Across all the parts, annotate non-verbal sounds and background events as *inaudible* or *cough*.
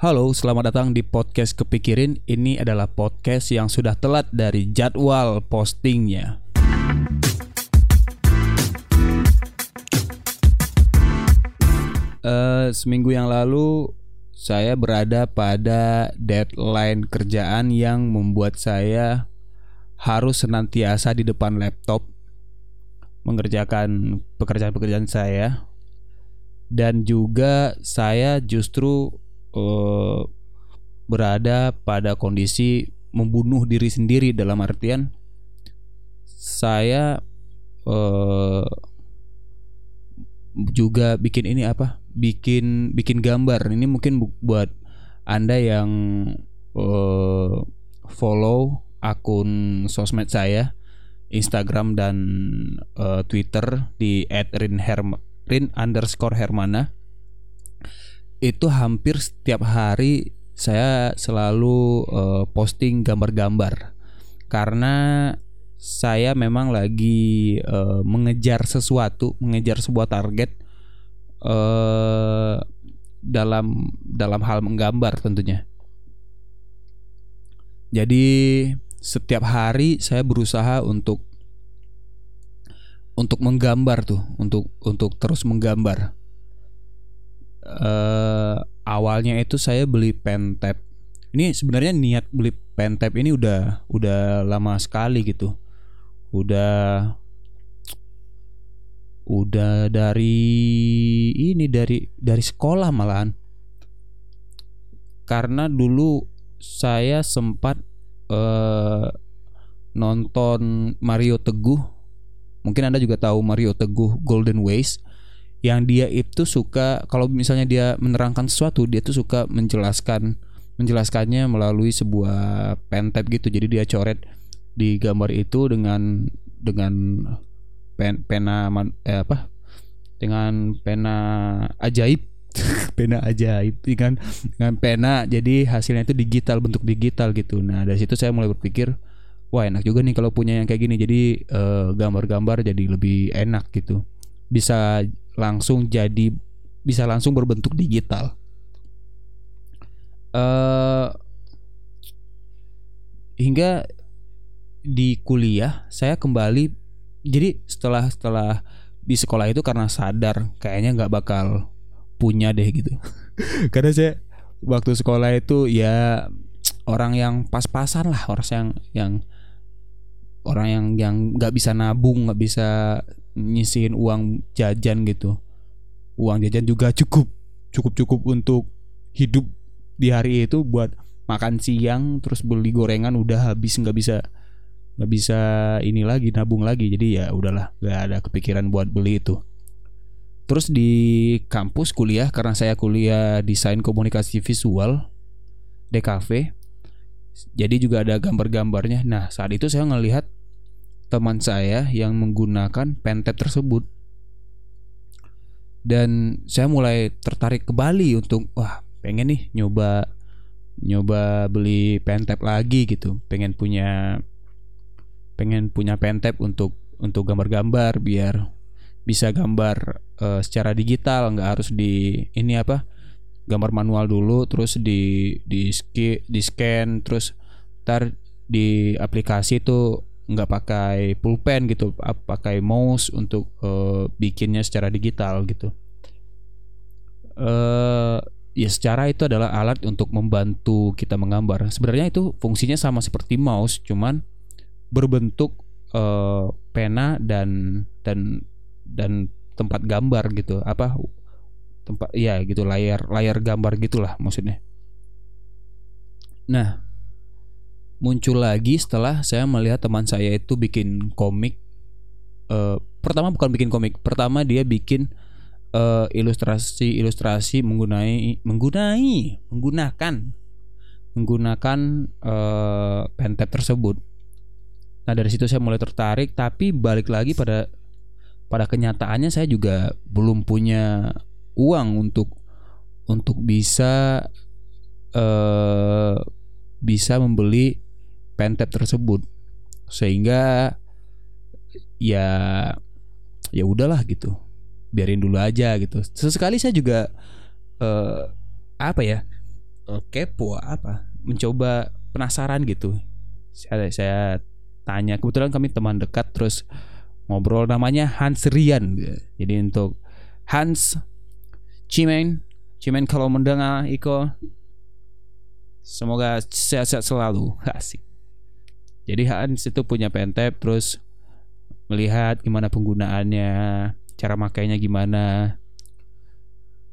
Halo, selamat datang di podcast Kepikirin. Ini adalah podcast yang sudah telat dari jadwal postingnya. Uh, seminggu yang lalu saya berada pada deadline kerjaan yang membuat saya harus senantiasa di depan laptop mengerjakan pekerjaan-pekerjaan saya dan juga saya justru uh, berada pada kondisi membunuh diri sendiri dalam artian saya uh, juga bikin ini apa? Bikin bikin gambar. Ini mungkin buat anda yang uh, follow akun sosmed saya Instagram dan uh, Twitter di @rinherma rin underscore hermana itu hampir setiap hari saya selalu uh, posting gambar-gambar karena saya memang lagi uh, mengejar sesuatu, mengejar sebuah target uh, dalam dalam hal menggambar tentunya. Jadi setiap hari saya berusaha untuk untuk menggambar tuh untuk untuk terus menggambar uh, awalnya itu saya beli pen tab. Ini sebenarnya niat beli pen tab ini udah udah lama sekali gitu. Udah udah dari ini dari dari sekolah malahan. Karena dulu saya sempat uh, nonton Mario Teguh. Mungkin Anda juga tahu Mario Teguh Golden Ways yang dia itu suka kalau misalnya dia menerangkan sesuatu dia tuh suka menjelaskan menjelaskannya melalui sebuah pen tab gitu. Jadi dia coret di gambar itu dengan dengan pen, pena eh, apa? Dengan pena ajaib. *laughs* Pena ajaib dengan dengan pena jadi hasilnya itu digital bentuk digital gitu. Nah dari situ saya mulai berpikir wah enak juga nih kalau punya yang kayak gini. Jadi eh, gambar-gambar jadi lebih enak gitu bisa langsung jadi bisa langsung berbentuk digital. Uh, hingga di kuliah saya kembali jadi setelah setelah di sekolah itu karena sadar kayaknya nggak bakal punya deh gitu. *laughs* Karena saya waktu sekolah itu ya orang yang pas-pasan lah orang yang yang orang yang yang nggak bisa nabung nggak bisa nyisihin uang jajan gitu. Uang jajan juga cukup cukup cukup untuk hidup di hari itu buat makan siang terus beli gorengan udah habis nggak bisa nggak bisa ini lagi nabung lagi. Jadi ya udahlah nggak ada kepikiran buat beli itu. Terus di kampus kuliah karena saya kuliah desain komunikasi visual DKV jadi juga ada gambar-gambarnya. Nah, saat itu saya ngelihat teman saya yang menggunakan pentet tersebut. Dan saya mulai tertarik ke Bali untuk wah, pengen nih nyoba nyoba beli pentap lagi gitu. Pengen punya pengen punya pentap untuk untuk gambar-gambar biar bisa gambar uh, secara digital nggak harus di ini apa gambar manual dulu terus di di ski, di scan terus ntar di aplikasi itu nggak pakai pulpen gitu pakai mouse untuk uh, bikinnya secara digital gitu. Uh, ya secara itu adalah alat untuk membantu kita menggambar. Sebenarnya itu fungsinya sama seperti mouse cuman berbentuk uh, pena dan dan dan tempat gambar gitu. Apa tempat ya gitu layar layar gambar gitulah maksudnya. Nah muncul lagi setelah saya melihat teman saya itu bikin komik uh, pertama bukan bikin komik pertama dia bikin uh, ilustrasi ilustrasi menggunai menggunai menggunakan menggunakan uh, pentap tersebut. Nah dari situ saya mulai tertarik tapi balik lagi pada pada kenyataannya saya juga belum punya uang untuk untuk bisa uh, bisa membeli pentap tersebut. Sehingga ya ya udahlah gitu. Biarin dulu aja gitu. Sesekali saya juga uh, apa ya kepo apa mencoba penasaran gitu. Saya saya tanya kebetulan kami teman dekat terus ngobrol namanya Hans Rian. Jadi untuk Hans Cimen Cimen kalau mendengar Iko semoga sehat-sehat selalu. *laughs* Asik. Jadi Hans itu punya pentep terus melihat gimana penggunaannya cara makainya gimana.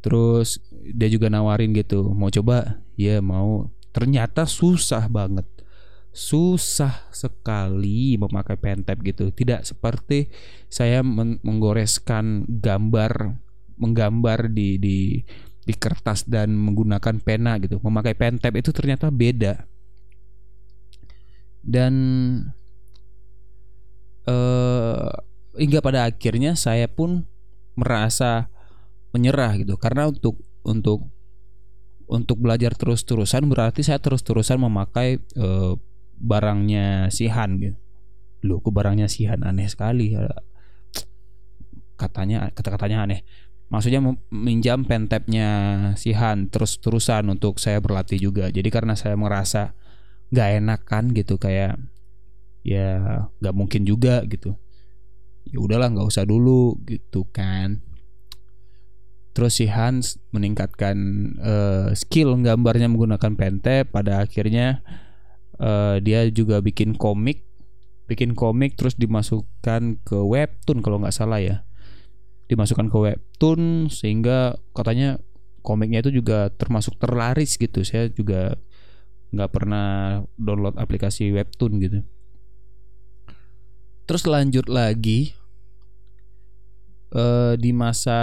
Terus dia juga nawarin gitu mau coba? Ya mau. Ternyata susah banget. Susah sekali memakai pentap gitu. Tidak seperti saya menggoreskan gambar menggambar di di di kertas dan menggunakan pena gitu memakai pentap itu ternyata beda dan uh, hingga pada akhirnya saya pun merasa menyerah gitu karena untuk untuk untuk belajar terus-terusan berarti saya terus-terusan memakai uh, barangnya si Han gitu. Loh, kok barangnya si Han aneh sekali. Katanya kata-katanya aneh. Maksudnya minjam pentapnya si Han terus-terusan untuk saya berlatih juga. Jadi karena saya merasa nggak enak kan gitu kayak ya nggak mungkin juga gitu. Ya udahlah nggak usah dulu gitu kan. Terus si Hans meningkatkan uh, skill gambarnya menggunakan pentap pada akhirnya uh, dia juga bikin komik bikin komik terus dimasukkan ke webtoon kalau nggak salah ya dimasukkan ke webtoon sehingga katanya komiknya itu juga termasuk terlaris gitu. Saya juga nggak pernah download aplikasi webtoon gitu. Terus lanjut lagi uh, di masa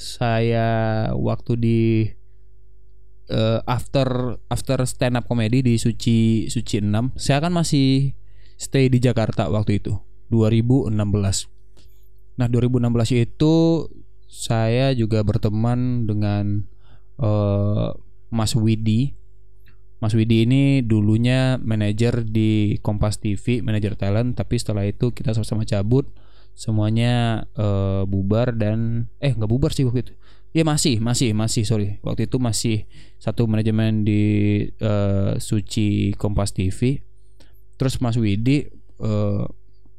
saya waktu di uh, after after stand up comedy di Suci Suci 6 saya kan masih stay di Jakarta waktu itu 2016 nah 2016 itu saya juga berteman dengan uh, Mas Widi Mas Widi ini dulunya manajer di Kompas TV, manajer talent, tapi setelah itu kita sama-sama cabut, semuanya uh, bubar dan eh nggak bubar sih waktu itu. Ya masih, masih, masih, sorry. Waktu itu masih satu manajemen di uh, Suci Kompas TV. Terus Mas Widi uh,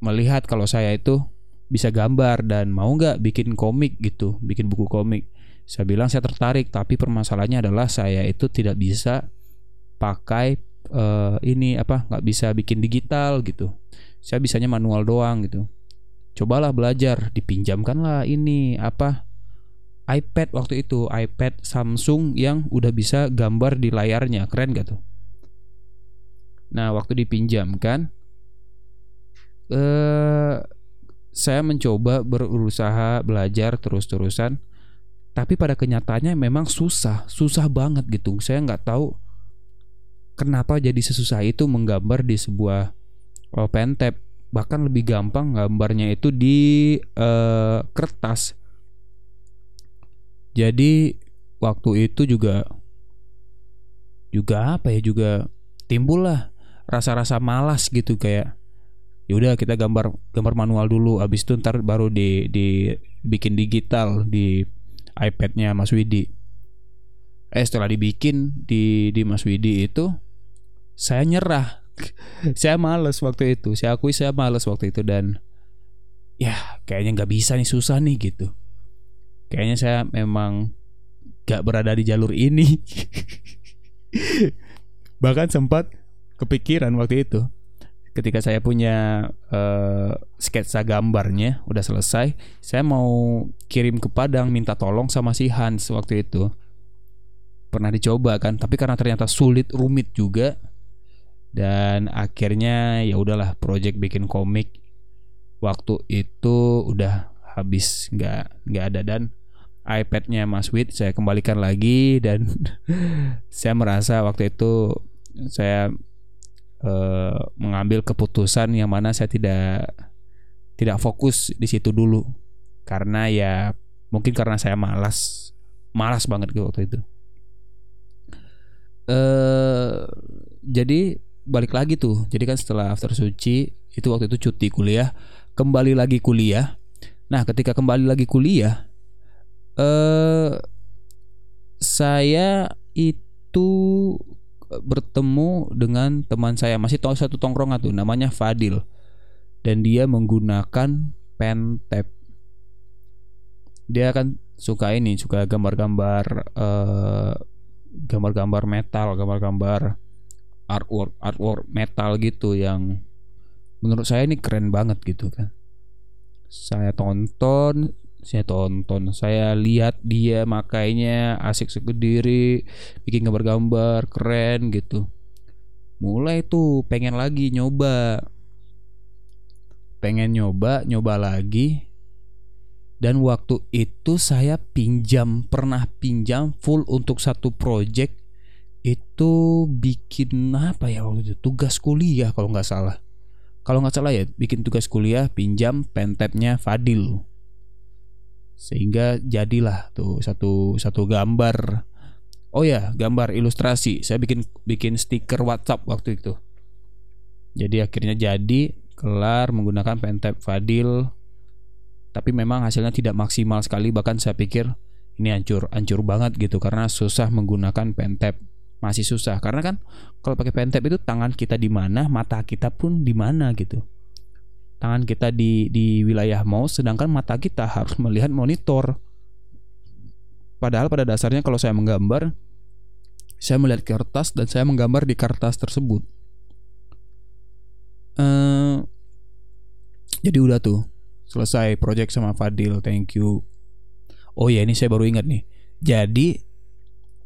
melihat kalau saya itu bisa gambar dan mau nggak bikin komik gitu, bikin buku komik. Saya bilang saya tertarik, tapi permasalahannya adalah saya itu tidak bisa pakai uh, ini apa, nggak bisa bikin digital gitu. Saya bisanya manual doang gitu. Cobalah belajar, dipinjamkanlah ini apa iPad waktu itu iPad Samsung yang udah bisa gambar di layarnya keren gak tuh nah waktu dipinjamkan eh saya mencoba berusaha belajar terus-terusan tapi pada kenyataannya memang susah susah banget gitu. Saya nggak tahu kenapa jadi sesusah itu menggambar di sebuah oh, pentap bahkan lebih gampang gambarnya itu di uh, kertas. Jadi waktu itu juga juga apa ya juga timbul lah rasa-rasa malas gitu kayak yaudah kita gambar gambar manual dulu. Abis itu ntar baru di di bikin digital di iPadnya Mas Widi. Eh setelah dibikin di di Mas Widi itu saya nyerah. *laughs* Saya males waktu itu. Saya akui saya males waktu itu dan ya kayaknya nggak bisa nih susah nih gitu. Kayaknya saya memang gak berada di jalur ini. *laughs* Bahkan sempat kepikiran waktu itu ketika saya punya uh, sketsa gambarnya udah selesai saya mau kirim ke Padang minta tolong sama si Hans waktu itu. Pernah dicoba kan tapi karena ternyata sulit rumit juga. Dan akhirnya ya udahlah project bikin komik. Waktu itu udah habis nggak nggak ada. Dan iPadnya Mas Wid saya kembalikan lagi dan *laughs* saya merasa waktu itu saya uh, mengambil keputusan yang mana saya tidak tidak fokus di situ dulu. Karena ya mungkin karena saya malas malas banget gitu waktu itu. Uh, jadi balik lagi tuh. Jadi kan setelah after suci itu waktu itu cuti kuliah. Kembali lagi kuliah. Nah, ketika kembali lagi kuliah, eh saya itu bertemu dengan teman saya. Masih tahu satu tongkrongan tuh namanya Fadil. Dan dia menggunakan pen tab dia kan suka ini suka gambar-gambar uh, gambar-gambar metal gambar-gambar artwork artwork metal gitu yang menurut saya ini keren banget gitu kan. Saya tonton saya tonton. Saya lihat dia makainya asik diri bikin gambar-gambar keren gitu. Mulai tuh pengen lagi nyoba. Pengen nyoba nyoba lagi. Dan waktu itu saya pinjam pernah pinjam full untuk satu project. Itu bikin apa ya waktu itu? Tugas kuliah kalau nggak salah. Kalau nggak salah ya bikin tugas kuliah pinjam pentapnya Fadil sehingga jadilah tuh satu satu gambar. Oh ya gambar ilustrasi. Saya bikin bikin stiker WhatsApp waktu itu. Jadi akhirnya jadi kelar menggunakan pentap Fadil. Tapi memang hasilnya tidak maksimal sekali. Bahkan saya pikir ini hancur hancur banget gitu. Karena susah menggunakan pentap masih susah. Karena kan kalau pakai pentap itu tangan kita di mana mata kita pun di mana gitu tangan kita di di wilayah mouse sedangkan mata kita harus melihat monitor. Padahal pada dasarnya kalau saya menggambar saya melihat kertas dan saya menggambar di kertas tersebut. Uh, jadi udah tuh selesai project sama Fadil thank you. Oh ya ini saya baru ingat nih. Jadi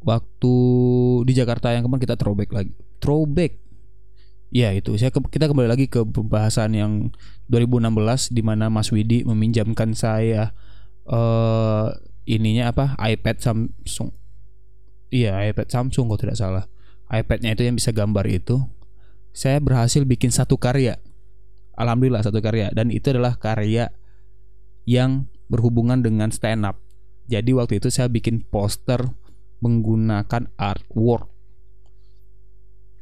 waktu di Jakarta yang kemarin kita throwback lagi. Throwback ya itu. Saya ke, kita kembali lagi ke pembahasan yang 2016 di mana Mas Widi meminjamkan saya uh, ininya apa? iPad Samsung. Iya iPad Samsung kalau tidak salah. iPadnya itu yang bisa gambar itu. Saya berhasil bikin satu karya. Alhamdulillah satu karya. Dan itu adalah karya yang berhubungan dengan stand up. Jadi waktu itu saya bikin poster menggunakan artwork.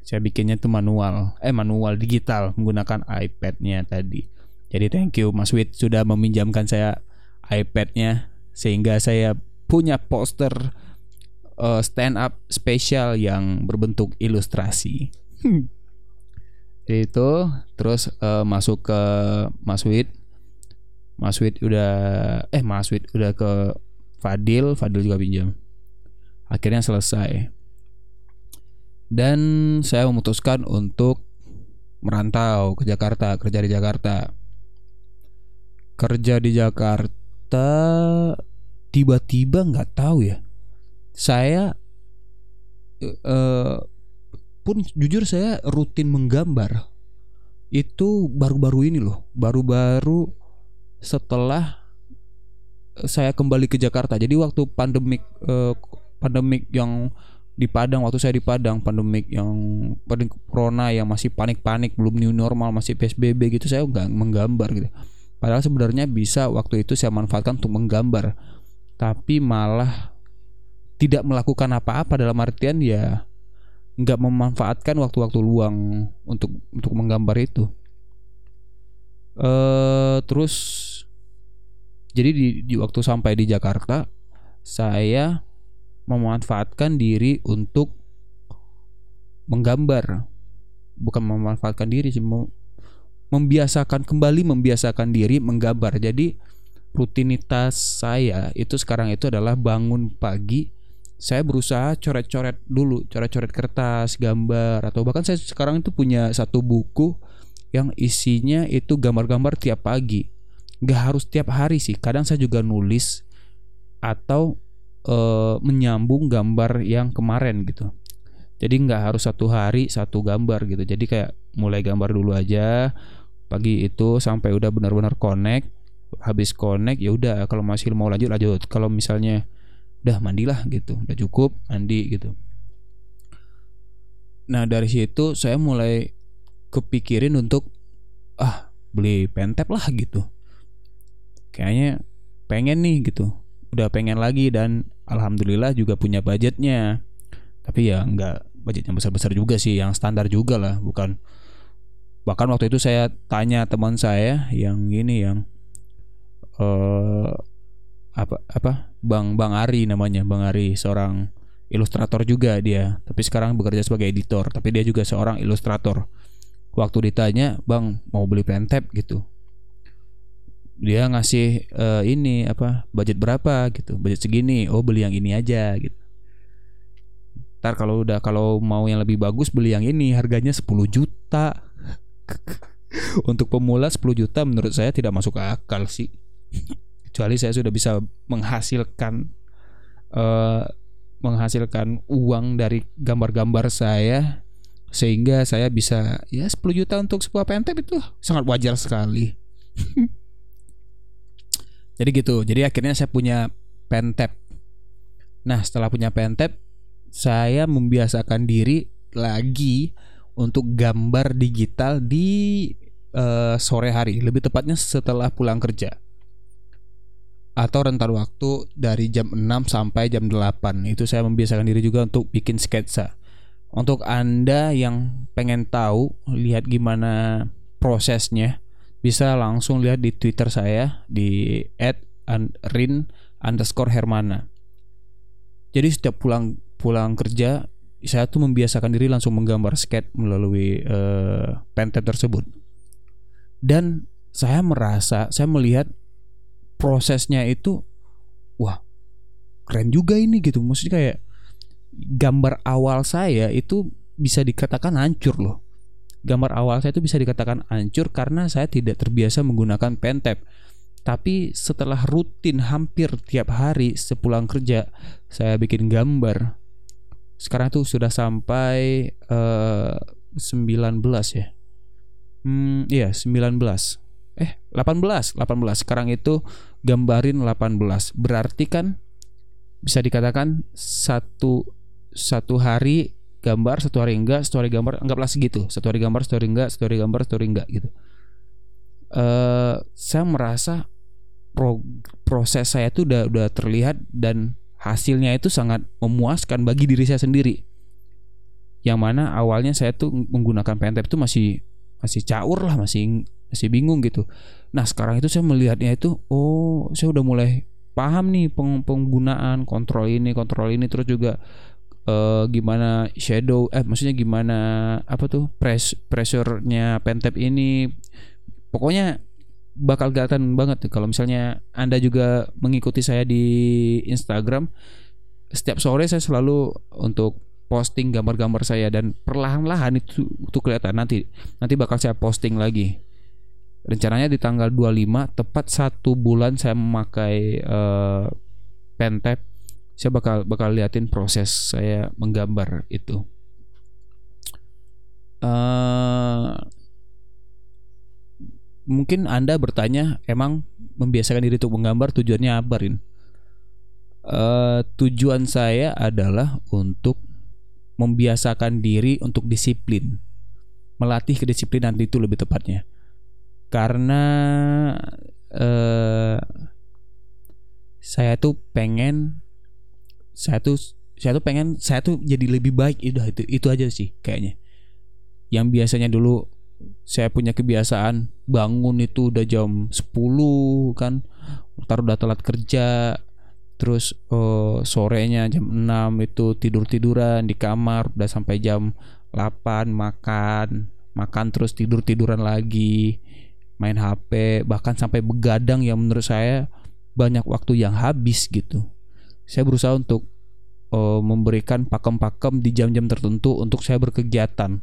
Saya bikinnya itu manual, eh manual digital menggunakan iPad-nya tadi. Jadi thank you Mas Wid sudah meminjamkan saya iPad-nya sehingga saya punya poster uh, stand up spesial yang berbentuk ilustrasi. Itu terus uh, masuk ke Mas Wid. Mas Wid udah eh Mas Wid udah ke Fadil, Fadil juga pinjam akhirnya selesai dan saya memutuskan untuk merantau ke Jakarta kerja di Jakarta. Kerja di Jakarta tiba-tiba nggak tahu ya. Saya uh, pun jujur saya rutin menggambar. Itu baru-baru ini loh baru-baru setelah saya kembali ke Jakarta. Jadi waktu pandemik uh, pandemik yang di Padang waktu saya di Padang pandemik yang pandemik corona yang masih panik-panik belum new normal masih PSBB gitu saya nggak menggambar gitu. Padahal sebenarnya bisa waktu itu saya manfaatkan untuk menggambar. Tapi malah tidak melakukan apa-apa dalam artian ya nggak memanfaatkan waktu-waktu luang untuk untuk menggambar itu. Eh terus jadi di, di waktu sampai di Jakarta saya memanfaatkan diri untuk menggambar. Bukan memanfaatkan diri sih membiasakan kembali membiasakan diri menggambar. Jadi rutinitas saya itu sekarang itu adalah bangun pagi saya berusaha coret-coret dulu coret-coret kertas gambar atau bahkan saya sekarang itu punya satu buku yang isinya itu gambar-gambar tiap pagi. Nggak harus tiap hari sih kadang saya juga nulis atau uh, menyambung gambar yang kemarin gitu. Jadi nggak harus satu hari satu gambar gitu. Jadi kayak mulai gambar dulu aja pagi itu sampai udah benar-benar connect. Habis connect ya udah kalau masih mau lanjut lanjut. Kalau misalnya udah mandilah gitu, udah cukup mandi gitu. Nah dari situ saya mulai kepikirin untuk ah beli pentep lah gitu. Kayaknya pengen nih gitu udah pengen lagi dan alhamdulillah juga punya budgetnya. Tapi ya nggak budget yang besar-besar juga sih yang standar juga lah bukan. Bahkan waktu itu saya tanya teman saya yang ini yang uh, apa apa bang bang Ari namanya bang Ari seorang ilustrator juga dia. Tapi sekarang bekerja sebagai editor tapi dia juga seorang ilustrator. Waktu ditanya bang mau beli pentap gitu dia ngasih uh, ini apa budget berapa gitu budget segini oh beli yang ini aja gitu. Ntar kalau udah kalau mau yang lebih bagus beli yang ini harganya 10 juta. *laughs* Untuk pemula 10 juta menurut saya tidak masuk akal sih. Kecuali saya sudah bisa menghasilkan uh, menghasilkan uang dari gambar-gambar saya sehingga saya bisa ya 10 juta untuk sebuah pentep itu sangat wajar sekali. *laughs* jadi gitu. Jadi akhirnya saya punya pentep. Nah, setelah punya pentep, saya membiasakan diri lagi untuk gambar digital di uh, sore hari, lebih tepatnya setelah pulang kerja atau rentan waktu dari jam 6 sampai jam 8 itu saya membiasakan diri juga untuk bikin sketsa untuk anda yang pengen tahu lihat gimana prosesnya bisa langsung lihat di twitter saya di @rin underscore hermana. Jadi setiap pulang pulang kerja saya tuh membiasakan diri langsung menggambar sketch melalui uh, pentet tersebut. Dan saya merasa saya melihat prosesnya itu wah keren juga ini gitu. Maksudnya kayak gambar awal saya itu bisa dikatakan hancur loh gambar awal saya itu bisa dikatakan hancur karena saya tidak terbiasa menggunakan pentap tapi setelah rutin hampir tiap hari sepulang kerja saya bikin gambar. Sekarang tuh sudah sampai uh, eh, 19 ya? Hmm iya 19 eh 18 18 sekarang itu gambarin 18 berarti kan bisa dikatakan satu satu hari gambar satu hari enggak satu gambar anggaplah segitu. Satu hari gambar satu hari enggak satu gambar satu hari enggak gitu. Uh, saya merasa pro, proses saya itu udah udah terlihat dan hasilnya itu sangat memuaskan bagi diri saya sendiri. Yang mana awalnya saya tuh menggunakan pentap itu masih masih caur lah masih masih bingung gitu. Nah sekarang itu saya melihatnya itu, oh saya udah mulai paham nih peng penggunaan kontrol ini, kontrol ini, terus juga uh, gimana shadow, eh maksudnya gimana apa tuh press pressure-nya ini, pokoknya bakal kelihatan banget kalau misalnya anda juga mengikuti saya di Instagram, setiap sore saya selalu untuk posting gambar-gambar saya dan perlahan-lahan itu itu kelihatan. Nanti nanti bakal saya posting lagi. Rencananya di tanggal 25 tepat satu bulan saya memakai uh, pentap saya bakal bakal liatin proses saya menggambar itu. Uh, mungkin anda bertanya emang membiasakan diri untuk menggambar tujuannya apa Rin? Uh, tujuan saya adalah untuk membiasakan diri untuk disiplin. Melatih kedisiplinan itu lebih tepatnya. Karena uh, saya tuh pengen saya tuh saya tuh pengen saya tuh jadi lebih baik. Itu itu itu aja sih kayaknya. Yang biasanya dulu saya punya kebiasaan bangun itu udah jam 10 kan. Taruh udah telat kerja terus uh, sorenya jam 6 itu tidur-tiduran di kamar udah sampai jam 8 makan makan terus tidur-tiduran lagi main HP bahkan sampai begadang yang menurut saya banyak waktu yang habis gitu saya berusaha untuk uh, memberikan pakem-pakem di jam-jam tertentu untuk saya berkegiatan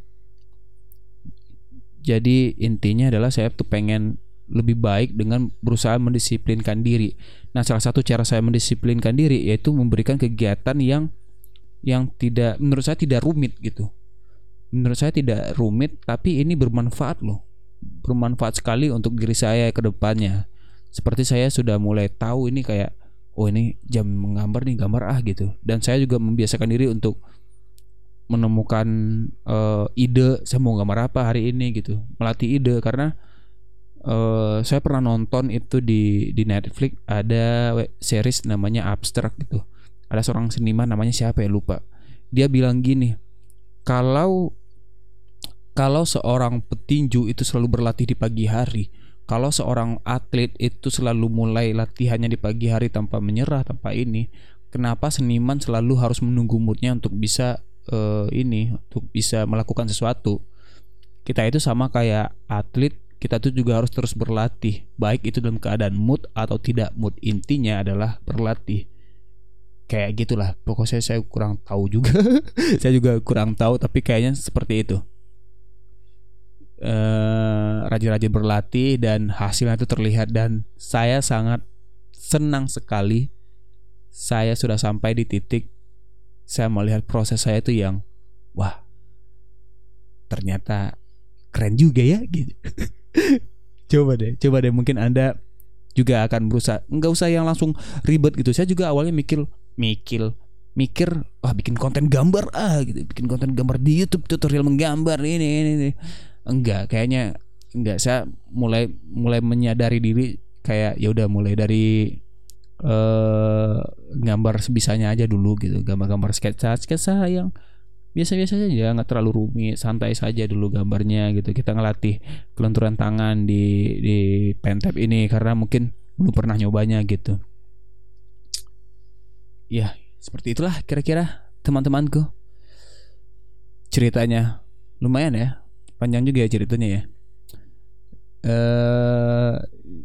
jadi intinya adalah saya tuh pengen lebih baik dengan berusaha mendisiplinkan diri. Nah, salah satu cara saya mendisiplinkan diri yaitu memberikan kegiatan yang yang tidak menurut saya tidak rumit gitu. Menurut saya tidak rumit tapi ini bermanfaat loh bermanfaat sekali untuk diri saya ke depannya. Seperti saya sudah mulai tahu ini kayak oh ini jam menggambar nih gambar ah gitu. Dan saya juga membiasakan diri untuk menemukan uh, ide saya mau gambar apa hari ini gitu. Melatih ide karena uh, saya pernah nonton itu di di Netflix ada series namanya Abstract gitu. Ada seorang seniman namanya siapa ya lupa. Dia bilang gini, kalau kalau seorang petinju itu selalu berlatih di pagi hari, kalau seorang atlet itu selalu mulai latihannya di pagi hari tanpa menyerah, tanpa ini, kenapa seniman selalu harus menunggu moodnya untuk bisa uh, ini untuk bisa melakukan sesuatu? Kita itu sama kayak atlet kita tuh juga harus terus berlatih baik itu dalam keadaan mood atau tidak mood. Intinya adalah berlatih. Kayak gitulah pokoknya saya kurang tahu juga. *laughs* Saya juga kurang tahu tapi kayaknya seperti itu rajin-rajin berlatih dan hasilnya itu terlihat. Dan saya sangat senang sekali saya sudah sampai di titik saya melihat proses saya itu yang wah ternyata keren juga ya gitu. *laughs* Coba deh coba deh mungkin anda juga akan berusaha. Nggak usah yang langsung ribet gitu. Saya juga awalnya mikir mikir mikir wah bikin konten gambar ah gitu. Bikin konten gambar di YouTube tutorial menggambar ini ini, ini. enggak kayaknya enggak saya mulai mulai menyadari diri kayak ya udah mulai dari uh, gambar sebisanya aja dulu gitu gambar-gambar sketsa sketsa yang biasa-biasa saja nggak terlalu rumit santai saja dulu gambarnya gitu. Kita ngelatih kelenturan tangan di di pentap ini karena mungkin belum pernah nyobanya gitu. Ya seperti itulah kira-kira teman-temanku. Ceritanya lumayan ya panjang juga ya ceritanya ya uh,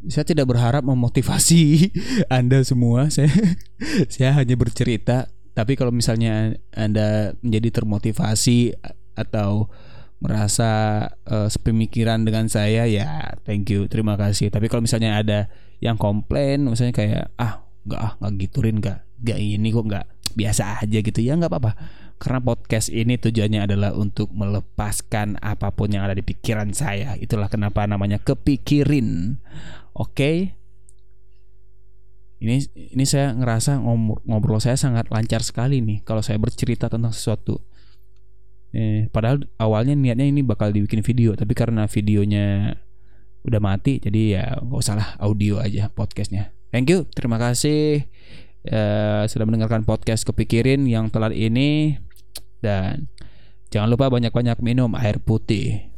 saya tidak berharap memotivasi *laughs* Anda semua. Saya *laughs* saya hanya bercerita. Tapi kalau misalnya Anda menjadi termotivasi atau merasa uh, sepemikiran dengan saya ya thank you terima kasih tapi kalau misalnya ada yang komplain misalnya kayak ah nggak ah nggak gituin nggak nggak ini kok nggak biasa aja gitu ya nggak apa-apa karena podcast ini tujuannya adalah untuk melepaskan apa pun yang ada di pikiran saya. Itulah kenapa namanya kepikirin. Oke. Okay? Ini ini saya ngerasa ngobrol saya sangat lancar sekali nih kalau saya bercerita tentang sesuatu. Eh, padahal awalnya niatnya ini bakal dibikin video, tapi karena videonya udah mati, jadi ya nggak usah lah audio aja podcastnya. Thank you, terima kasih uh, sudah mendengarkan podcast kepikirin yang telat ini. Dan jangan lupa banyak-banyak minum air putih.